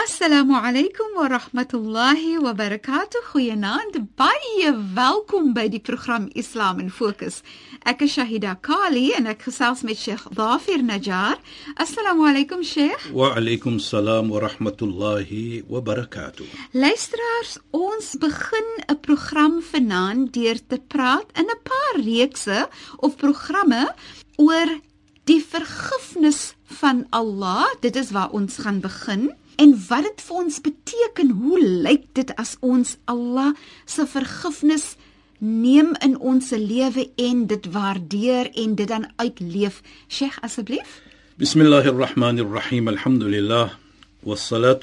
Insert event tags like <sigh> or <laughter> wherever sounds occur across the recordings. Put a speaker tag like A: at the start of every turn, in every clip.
A: Assalamu alaykum wa rahmatullahi wa barakatuh. Goeienaand. Baie welkom by die program Islam in Fokus. Ek is Shahida Kali en ek gesels met Sheikh Dafir Najjar. Assalamu alaykum Sheikh.
B: Wa alaykum salaam wa rahmatullahi wa barakatuh.
A: Luisteraars, ons begin 'n program vanaand deur te praat in 'n paar reekse of programme oor die vergifnis van Allah. Dit is waar ons gaan begin. En wat dit vir ons beteken, hoe lyk dit as ons Allah se vergifnis neem in ons lewe en dit waardeer en dit dan uitleef? Sheikh asseblief.
B: Bismillahir Rahmanir Rahim. Alhamdulillah. Rasulih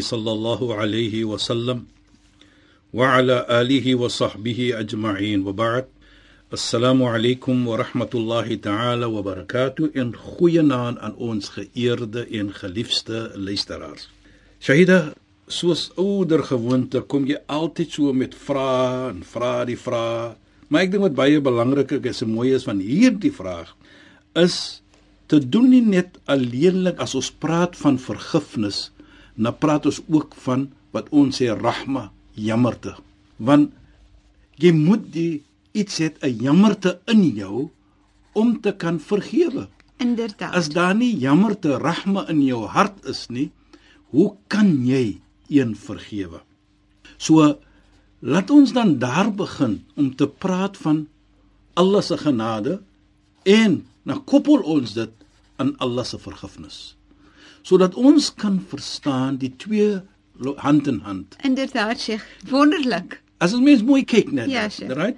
B: sallallahu alayhi wa sallam wa ala alihi wa sahbihi ajma'in wa ba'd. Assalamu alaykum wa rahmatullahi ta'ala wa barakatuh en goeienaand aan ons geëerde en geliefde luisteraars. Shahida, soos ouer gewoonte kom jy altyd so met vrae en vra die vrae. Maar ek dink wat baie belangrik is en mooi is van hierdie vraag is te doen nie net alleenlik as ons praat van vergifnis, na praat ons ook van wat ons sê rahma, jammerte. Want jy moet die iets het 'n jammerte in jou om te kan vergewe.
A: Inderdaad.
B: As daar nie jammerte, rahma in jou hart is nie, hoe kan jy een vergewe? So laat ons dan daar begin om te praat van Allah se genade en dan koppel ons dit aan Allah se vergifnis. Sodat ons kan verstaan die twee hand in hand.
A: Inderdaad, Sheikh. Wonderlik.
B: As ons mens mooi kyk net,
A: Ja, Sheikh.
B: right?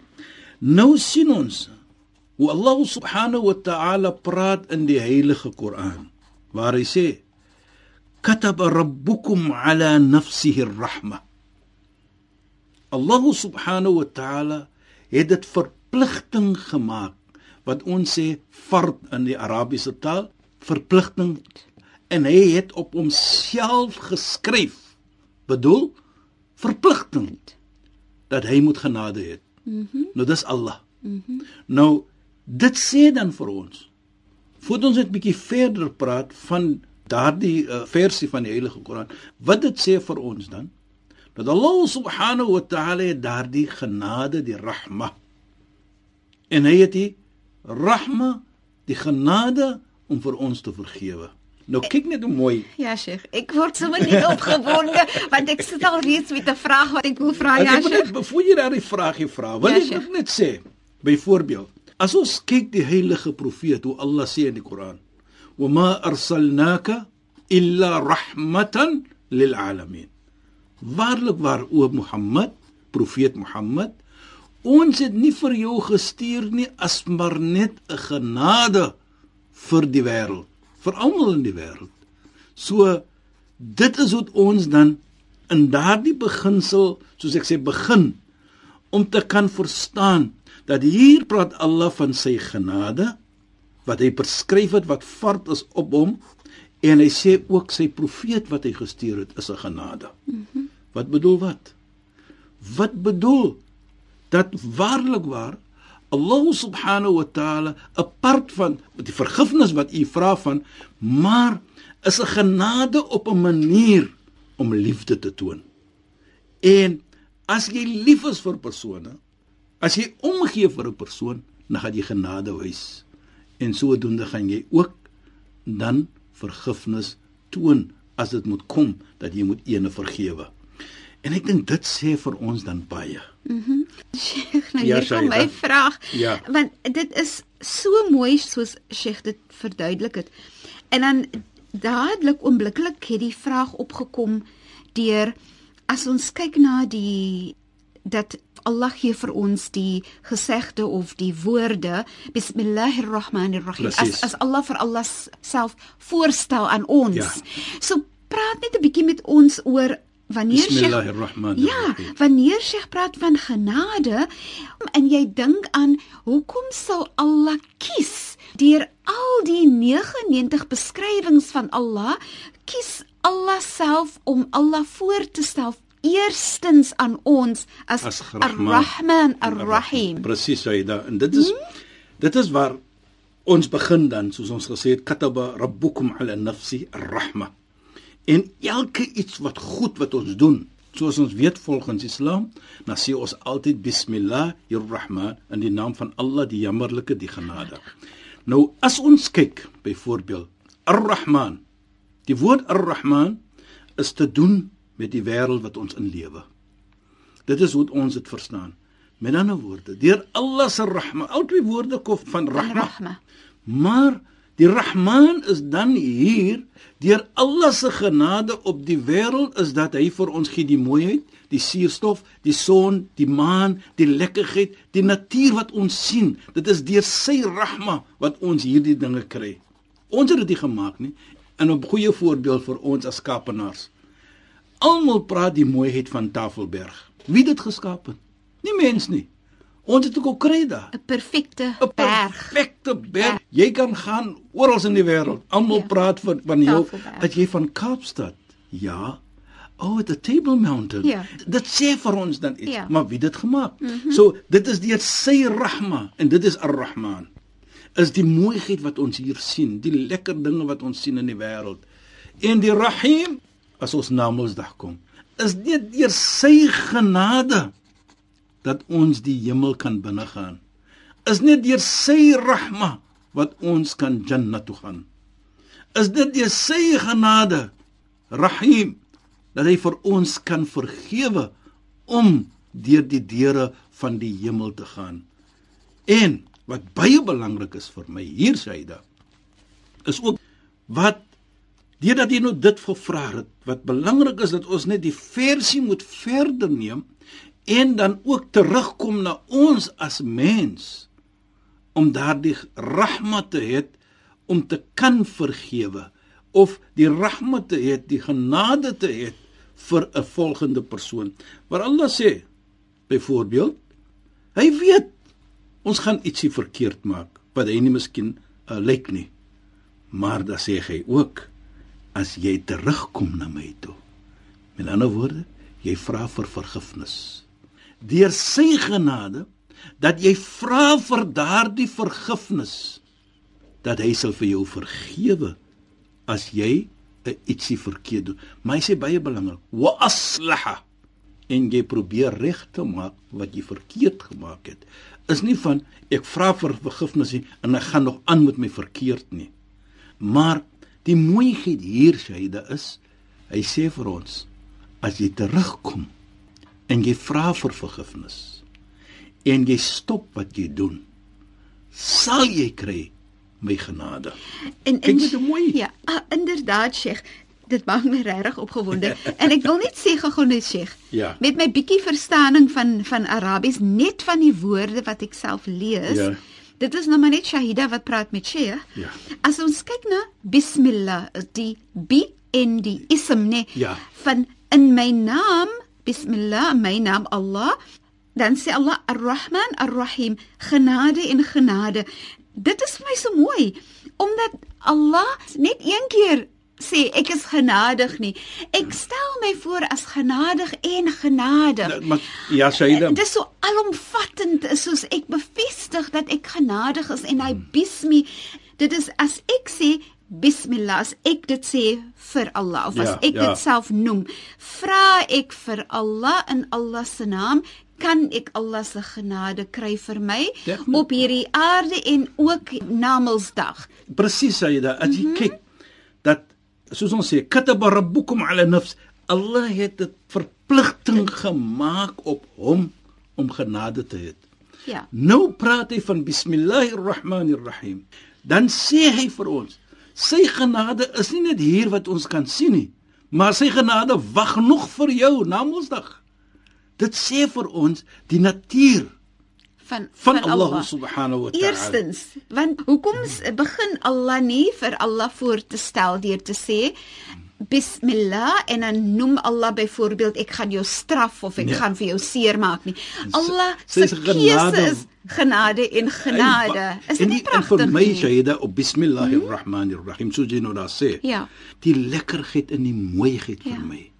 B: Nou sien ons hoe Allah subhanahu wa ta'ala praat in die heilige Koran waar hy sê kataba rabbukum ala nafsihi ar-rahma Allah subhanahu wa ta'ala het dit verpligting gemaak wat ons sê fard in die Arabiese taal verpligting en hy het op homself geskryf bedoel verpligting dat hy moet genade hê Mm -hmm. Nou dis Allah. Mm -hmm. Nou dit sê dan vir ons. Voordat ons net bietjie verder praat van daardie uh, versie van die Heilige Koran, wat dit sê vir ons dan? Dat Allah subhanahu wa ta'ala daardie genade, die rahma. En hy het die rahma, die genade om vir ons te vergewe. Nou kyk net hoe mooi.
A: Ja, Sheikh. Ek word sommer nie <laughs> opgewonde want ek sit al reeds met 'n vraag wat ek wil vra, ja,
B: Ek moet
A: Sheikh.
B: net voor jy daardie vraagie vra, wil
A: Ja,
B: ek
A: Sheikh.
B: dit net sê. Byvoorbeeld, as ons kyk die heilige profeet hoe Allah sê in die Koran, "Wa ma arsalnaka illa rahmatan lil alamin." Waarlik waar o Mohammed, profeet Mohammed, ons het nie vir jou gestuur nie as maar net 'n genade vir die wêreld, vir almal in die wêreld. So dit is hoe ons dan in daardie beginsel, soos ek sê, begin om te kan verstaan dat hier praat Allah van sy genade wat hy beskryf het wat vard is op hom en hy sê ook sy profeet wat hy gestuur het is 'n genade. Mm -hmm. Wat bedoel wat? Wat bedoel dat waarlik waar Allah subhanahu wa ta'ala apart van die vergifnis wat u vra van maar is 'n genade op 'n manier om liefde te toon. En as jy lief is vir persone, as jy omgee vir 'n persoon, dan gaan jy genade wys. En sodoende gaan jy ook dan vergifnis toon as dit moet kom dat jy moet ene vergewe. En ek dink dit sê vir ons dan baie. <laughs>
A: Sheikh, nou
B: Ja,
A: hier kom my vraag.
B: Ja.
A: Want dit is so mooi soos Sheikh dit verduidelik het. En dan dadelik oombliklik het die vraag opgekom deur as ons kyk na die dat Allah gee vir ons die gesegde of die woorde bismillahirrahmanirrahim as
B: Precies.
A: as Allah vir Allah self voorstel aan ons.
B: Ja.
A: So praat net 'n bietjie met ons oor wanneer
B: Bismillahirrahmanirrahim.
A: Ja, wanneer Sheikh praat van genade en jy dink aan hoekom sal Allah kies deur al die 99 beskrywings van Allah kies Allah self om Allah voor te stel eerstens aan ons as,
B: As
A: Ar-Rahman Ar-Rahim.
B: Presies, Saida. En dit is dit is waar ons begin dan, soos ons gesê het, kataba rabbukum ala nafsi ar-rahma. En elke iets wat goed wat ons doen, soos ons weet volgens Islam, dan sê ons altyd bismillahir-rahman in die naam van Allah die jammerlike die genade. Nou as ons kyk byvoorbeeld ar-rahman. Die woord ar-rahman is te doen met die wêreld wat ons in lewe. Dit is hoe ons dit verstaan. Met ander woorde, deur Allah se rahma, al twee woorde kom van. Rahma. Maar die Rahman is dan hier deur Allah se genade op die wêreld is dat hy vir ons gee die mooiheid, die suurstof, die son, die maan, die lekkerheid, die natuur wat ons sien. Dit is deur sy rahma wat ons hierdie dinge kry. Ons het dit nie gemaak nie. En 'n goeie voorbeeld vir ons as Kaapenaars. Almal praat die mooiheid van Tafelberg. Wie het dit geskaap? Nie mens nie. Ons het ook kry daar.
A: 'n Perfekte
B: 'n
A: berg.
B: Perfekte berg. Jy kan gaan oral in die wêreld. Almal
A: Ja.
B: praat van van jou dat jy van Kaapstad. Ja. Oh, the Table Mountain.
A: Ja.
B: Dit sê vir ons dan iets.
A: Ja.
B: Maar wie dit gemaak? Mm -hmm. So, dit is deur sy rahma en dit is Ar-Rahman. Is die mooiheid wat ons hier sien, die lekker dinge wat ons sien in die wêreld. En die Rahim as ons na Mondsdag kom, is dit deur sy genade dat ons die hemel kan binnegaan. Is net deur sy rahma wat ons kan Jannah toe gaan. Is dit deur sy genade Rahim dat hy vir ons kan vergewe om deur die deure van die hemel te gaan. En wat baie belangrik is vir my hier Saida is ook wat deurdat jy nou dit gevra het wat belangrik is dat ons net die versie moet verder neem en dan ook terugkom na ons as mens om daardie rahmat te hê om te kan vergewe of die rahmat te hê, die genade te hê vir 'n volgende persoon. Maar Allah sê byvoorbeeld, hy weet ons gaan ietsie verkeerd maak wat hy nie miskien uh, lyk nie. Maar dan sê hy ook as jy terugkom na my toe. Met ander woorde, jy vra vir vergifnis. Deur sy genade dat jy vra vir daardie vergifnis dat hy sal vir jou vergewe as jy ietsie verkeerd doen. Maar hy sê baie belangrik, wa aslaha en jy probeer reg te maak wat jy verkeerd gemaak het. Is nie van ek vra vir vergifnis nie en ek gaan nog aan met my verkeerd nie. Maar die mooiheid hier Shaida is hy sê vir ons as jy terugkom en jy vra vir vergifnis en jy stop wat jy doen sal jy kry my genade.
A: En
B: Kyk net hoe mooi.
A: Ja, ah, inderdaad, Sheikh. Dit maak my regtig opgewonde. <laughs> en ek wil net sê gou net Sheikh.
B: Ja.
A: Met my bietjie verstaaning van van Arabies, net van die woorde wat ek self lees.
B: Ja.
A: Dit is nou maar net Shahida wat praat met Sheikh.
B: Ja.
A: As ons kyk na Bismillah, is die bi en die ism nê
B: Ja.
A: van in my naam Bismillah, my naam Allah, dan sê Allah Ar-Rahman Ar-Rahim, genade en genade. Dit is vir my so mooi omdat Allah net een keer sê ek is genadig nie. Ek stel my voor as genadig en genadig.
B: Ja, Maar ja, Shaida.
A: Dit is so alomvattend, soos ek bevestig dat ek genadig is en hy bies my. Dit is as ek sê Bismillah, as ek dit sê vir Allah of as
B: Ja,
A: ek
B: ja.
A: dit self noem, vra ek vir Allah in Allah se naam, kan ek Allah se genade kry vir my
B: Definitief.
A: op hierdie aarde en ook na Mondsdag.
B: Presies Saida, as jy mm -hmm. kyk dat soos ons sê, kataba rabbukum ala nafs, Allah het dit verpligting gemaak op hom om genade te hê.
A: Ja.
B: Nou praat hy van bismillahirrahmanirrahim. Dan sê hy vir ons, sy genade is nie net hier wat ons kan sien nie, Maar sy genade wag nog vir jou na Mondsdag. Dit sê vir ons die natuur
A: van
B: van, van Allah, Allah subhanahu wa ta'ala.
A: Eerstens, want hoekom begin Allah nie vir Allah voor te stel deur te sê Bismillah en dan noem Allah byvoorbeeld ek gaan jou straf of ek
B: Nee.
A: gaan vir jou seermaak nie. Allah se keuse is genade en genade. Is dit
B: en
A: nie
B: die- en
A: pragtig
B: vir my
A: nie?
B: Shaida op bismillahirrahmanirrahim so jy nou daar sê.
A: Ja.
B: Die lekkerheid en die mooiheid
A: Ja.
B: vir my.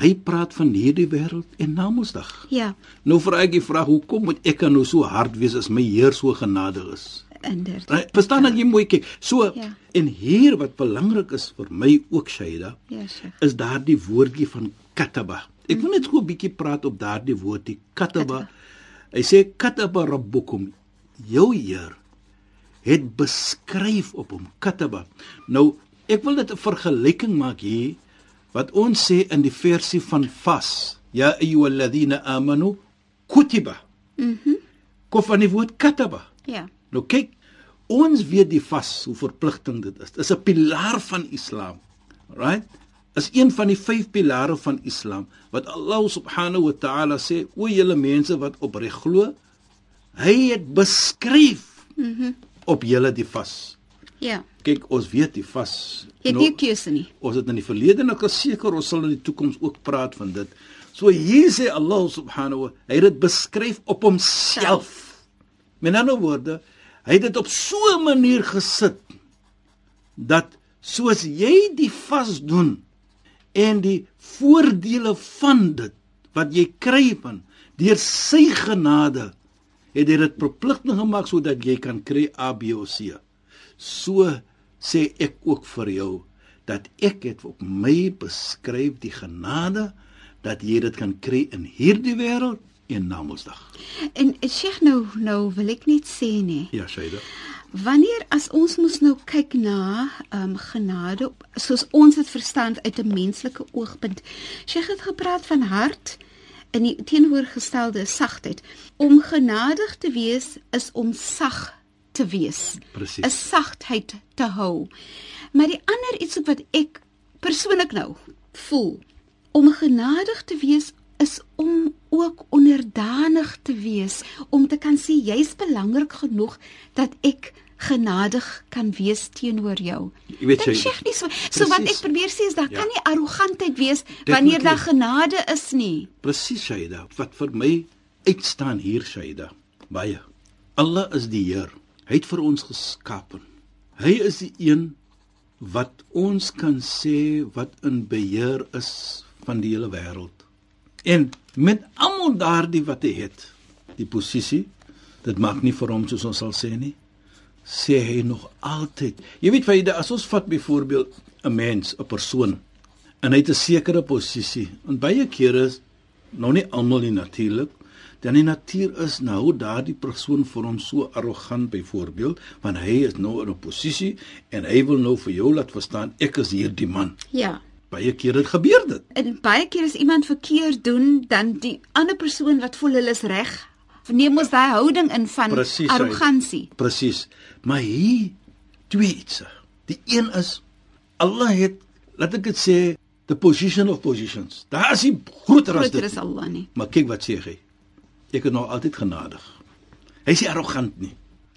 B: Hy praat van hierdie wêreld en na Mondsdag.
A: Ja,
B: Nou vra ek die vraag, hoekom moet ek nou so hard wees as my Heer so genadig is?
A: inderdaad.
B: Right? Verstaan dat jy mooi kyk. So
A: Ja.
B: en hier wat belangrik is vir my ook Shaida,
A: Ja, Sheikh.
B: is daardie woordjie van kataba. Ek wil net gou 'n bietjie praat op daardie woordjie kataba. Hy sê kataba rabbukum. Jou Heer het beskryf op hom kataba. Nou, ek wil dit 'n vergelyking maak hier wat ons sê in die versie van vas. Ya ayyuhalladhina amanu kutiba. Mhm. Kom van die woord kataba.
A: Ja.
B: Nou kyk, ons weet die vas hoe verpligtend dit is. Dit is 'n pilaar van Islam. Right? Is een van die vyf pilare van Islam wat Allah subhanahu wa ta'ala sê, o julle mense wat opreg glo, hy het beskryf mm -hmm. op julle die vas.
A: Ja.
B: Kyk, ons weet die vas.
A: Jy het nie keuse nie.
B: ons het in die verlede en ek is seker ons sal in die toekoms ook praat van dit. So hier sê Allah subhanahu wa hy het dit beskryf op homself. Met ander woorde, hy het dit op so 'n manier gesit dat soos jy die vas doen en die voordele van dit wat jy kry van deur sy genade het hy dit verpligting gemaak sodat jy kan kry A B of C. So sê ek ook vir jou dat ek het op my beskryf die genade dat jy dit kan kry in hierdie wêreld en na Mondsdag.
A: En Sheikh nou nou wil ek net sê nee.
B: Ja, Shaida.
A: Wanneer as ons mos nou kyk na ehm um, genade soos ons dit verstaan uit 'n menslike oogpunt. Sheikh het gepraat van hart in die teenoorgestelde sagtheid. Om genadig te wees is om sag te wees. 'n Sagtheid te hou. Maar die ander iets wat ek persoonlik nou voel om genadig te wees is om ook onderdanig te wees, om te kan sê jy's belangrik genoeg dat ek genadig kan wees teenoor jou.
B: Jy weet,
A: Dit
B: jy-
A: sê nie so. So wat
B: Presies.
A: ek probeer sê is daar
B: Ja.
A: kan nie arrogantheid wees wanneer daar genade is nie.
B: Presies Shaida, wat vir my uitstaan hier Shaida. Baie. Allah is die Heer. Hy het vir ons geskape. Hy is die een wat ons kan sê wat in beheer is van die hele wêreld. En met almal daardie wat hy het, die posisie, dit maak nie vir hom soos ons sal sê nie. Sê hy nog altyd. Jy weet Faida, as ons vat byvoorbeeld 'n mens, 'n persoon en hy het 'n sekere posisie. En baie kere is nou nie almal nie natuurlik, dan die natuur is nou daardie persoon vir hom so arrogant byvoorbeeld, want hy is nou in 'n posisie en hy wil nou vir jou laat verstaan ek is hierdie man.
A: Ja.
B: Baie kere het gebeur dit.
A: En baie keer as iemand verkeerd doen, dan die ander persoon wat voel hulle is reg, neem ons daai houding in van
B: Presies,
A: arrogansie.
B: Presies. Maar hier twee iets. Die een is Allah het laat ek dit sê the position of positions. Daar is nie groter as
A: Groter
B: dit.
A: is Allah nie.
B: Maar kyk wat sê hy. Ek is nog altyd genadig. Hy is nie arrogant nie.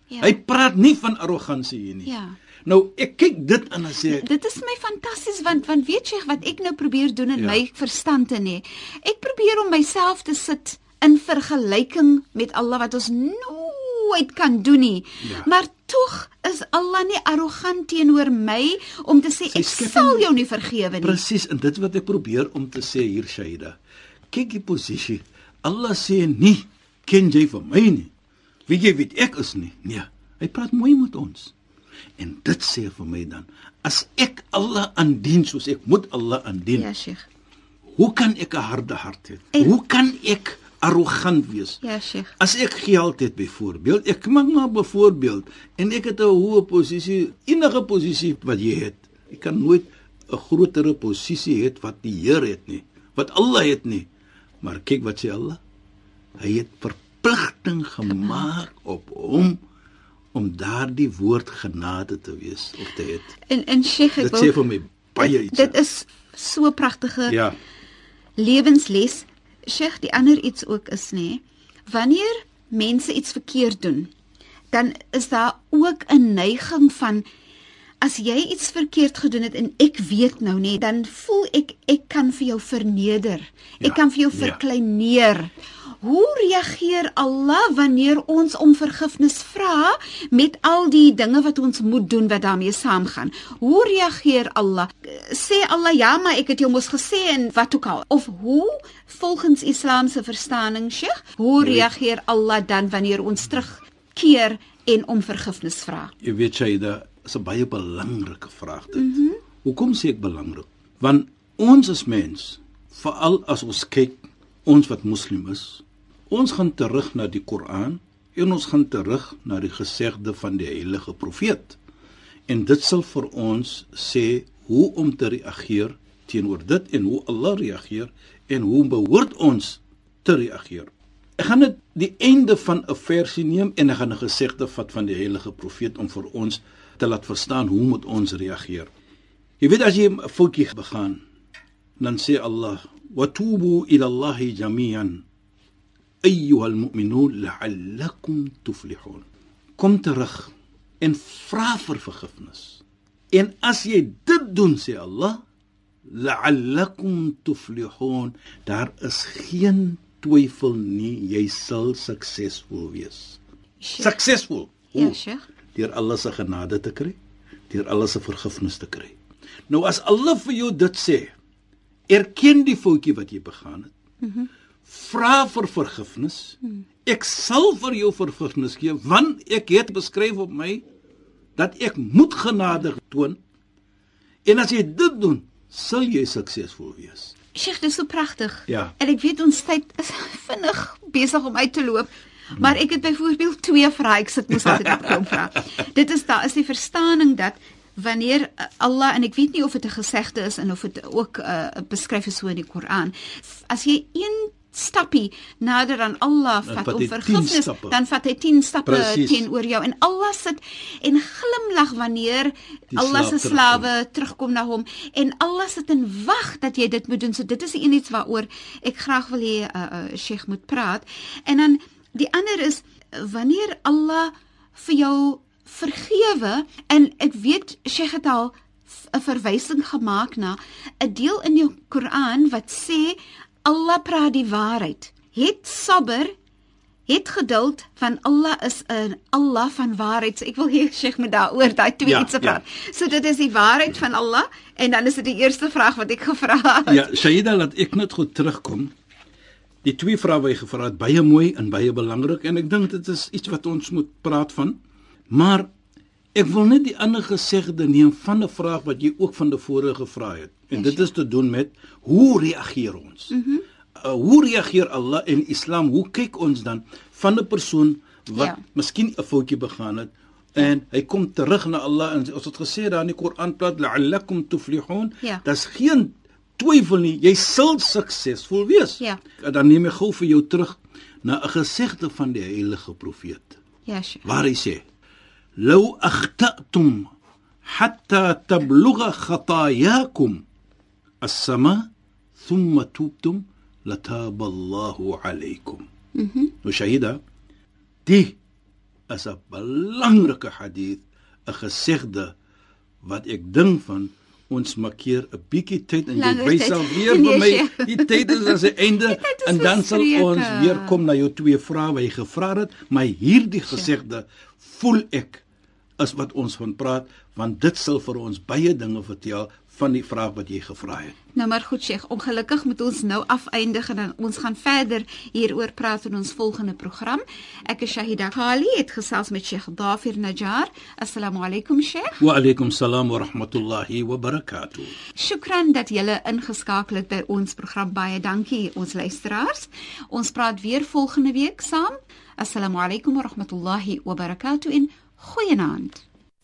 A: Ja.
B: Hy praat nie van arrogansie hier nie.
A: Ja.
B: Nou ek kyk dit en sê ek,
A: Dit is my fantasties want want weet jy wat ek nou probeer doen in
B: Ja.
A: my verstand te nê. Ek probeer om myself te sit in vergelyking met Allah wat ons nooit kan doen nie.
B: Ja.
A: Maar tog is Allah nie arrogant teenoor my om te sê
B: Sy
A: ek
B: skepping-
A: sal jou nie vergewe nie.
B: presies en dit wat ek probeer om te sê hier Shaida. Kyk die posisie. Allah sê nie ken jy vir my nie. Wie jy weet ek is nie. Nee, hy praat mooi met ons. En dit sê vir my dan as ek Allah aandien soos ek moet Allah aandien.
A: Ja, Sheikh.
B: Hoe kan ek 'n harde hart hê?
A: En-
B: Hoe kan ek arrogant wees?
A: Ja, Sheikh.
B: As ek geld het byvoorbeeld, ek maak maar byvoorbeeld en ek het 'n hoë posisie, enige posisie wat jy het. Ek kan nooit 'n grotere posisie hê wat die Here het nie, wat Allah het nie. Maar kyk wat sê Allah. Hy het verpligting gemaak op hom om daardie woord genade te wees of te hê.
A: En en Sheikh ek
B: Dit sê
A: wil
B: vir my baie iets.
A: Dit is so pragtige
B: ja,
A: lewensles. Sheikh, die ander iets ook is nê, wanneer mense iets verkeerd doen, dan is daar ook 'n neiging van as jy iets verkeerd gedoen het en ek weet nou nie, dan voel ek ek kan vir jou verneder. Ek
B: Ja,
A: kan vir jou
B: ja.
A: verkleineer. Hoe reageer Allah wanneer ons om vergifnis vra met al die dinge wat ons moet doen wat daarmee saamgaan? Hoe reageer Allah? Sê Allah ja, maar ek het jou mos gesê en wat ook al. Of hoe volgens Islam se verstaaning, Sheikh, hoe
B: Nee.
A: reageer Allah dan wanneer ons terugkeer en om vergifnis vra?
B: jy weet dit is 'n baie belangrike vraag dit. Mm -hmm. Hoekom sê ek belangrik? Want ons as mens, veral as ons kyk ons wat moslim is, ons gaan terug na die Koran en ons gaan terug na die gesegde van die heilige profeet. En dit sal vir ons sê hoe om te reageer teenoor dit en hoe Allah reageer en hoe behoort ons te reageer. Ek gaan dit die einde van 'n versie neem en ek gaan 'n gesegde vat van die heilige profeet om vir ons te laat verstaan hoe moet ons reageer. Jy weet as jy 'n foutjie begaan, dan sê Allah: "Wa tubu ila Allah jami'an ayyuha almu'minun la'allakum tuflihun." Kom terug en vra vir vergifnis. En as jy dit doen, sê Allah, la'allakum tuflihun, daar is geen twyfel nie, jy sal suksesvol wees. Suksesvol.
A: Ja? Sheikh.
B: Deur Allah se genade te kry, deur Allah se vergifnis te kry. Nou as Allah vir jou dit sê, erken die foutjie wat jy begaan het. Mm -hmm. Vra vir vergifnis. Mm. Ek sal vir jou vergifnis gee want ek het beskryf op my dat ek moet genade toon. En as jy dit doen, sal jy suksesvol wees.
A: Sheikh, dis so pragtig.
B: Ja.
A: En ek weet ons tyd is <laughs> vinnig besig om uit te loop. Maar ek het byvoorbeeld twee vrae, ek sit mos altyd op klomp vrae. <laughs> Dit is daar is die verstaaning dat wanneer uh, Allah en ek weet nie of dit 'n gesegde is en of dit ook uh, beskryf is so in die Koran. As jy een stappie nader aan Allah vat om
B: hy 10
A: vergifnis, dan vat hy 10 stappe teenoor jou en Allah sit en glimlag wanneer
B: Die
A: Allah se
B: terugkom.
A: slawe terugkom na hom en Allah sit en wag dat jy dit moet doen. So dit is iets waaroor ek graag wil hê uh, uh, Sheikh moet praat. En dan die ander is wanneer Allah vir jou vergewe en ek weet Sheikh het al 'n verwysing gemaak na 'n deel in die Koran wat sê Allah praat die waarheid. Het sabber het geduld van Allah is 'n Allah van waarheid. So ek wil hê Sheikh moet daaroor daai twee
B: Ja,
A: iets
B: ja.
A: praat. So dit is die waarheid van Allah en dan is dit die eerste vraag wat ek gevra het.
B: Ja, Shaida laat ek net goed terugkom. Die twee vrae wat jy gevra het, baie mooi en baie belangrik en ek dink dit is iets wat ons moet praat van. Maar ek wil net die ander gesegde neem van 'n vraag wat jy ook van tevore gevra het. En dit is te doen met hoe reageer ons? Mm uh, hoe reageer Allah en Islam? Hoe kyk ons dan van 'n persoon wat
A: Ja.
B: miskien 'n foutjie begaan het en hy kom terug na Allah en ons het gesê daar in die Koran plaas la'allakum tuflihun.
A: Ja.
B: Daar's geen twyfel nie, jy sal suksesvol wees.
A: Ja.
B: Dan neem ek gou vir jou terug na 'n gesegde van die heilige profeet
A: Ja, Sheikh.
B: waar hy sê: "Law akhtatum hatta tablugha khatayakum as-sama thumma tubtum lataba Allahu alaykum." Mhm. Mm nou Shahida, die is 'n belangrike hadith, 'n gesegde wat ek dink van ons maak hier 'n bietjie tyd en jy
A: Langer
B: wys al weer
A: Nee,
B: vir my
A: Sheikh. <laughs>
B: die tyd is aan sy einde en dan sal
A: verstreke.
B: ons weer kom na jou twee vrae wat jy gevra het, maar hierdie gesegde voel ek is wat ons van praat want dit sal vir ons baie dinge vertel van die vraag wat jy gevra het.
A: Nou maar goed Sheikh, ongelukkig moet ons nou afeindig en dan ons gaan verder hieroor praat in ons volgende program. Ek is Shahida Kali, het gesels met Sheikh Dafir Najjar. Assalamu alaykum Sheikh.
B: Wa alaykum salaam wa rahmatullahi wa barakatuh.
A: Shukran dat julle ingeskakel het by ons program. Baie dankie ons luisteraars. Ons praat weer volgende week saam. Assalamu alaykum wa rahmatullahi wa barakatuh in goeienaand.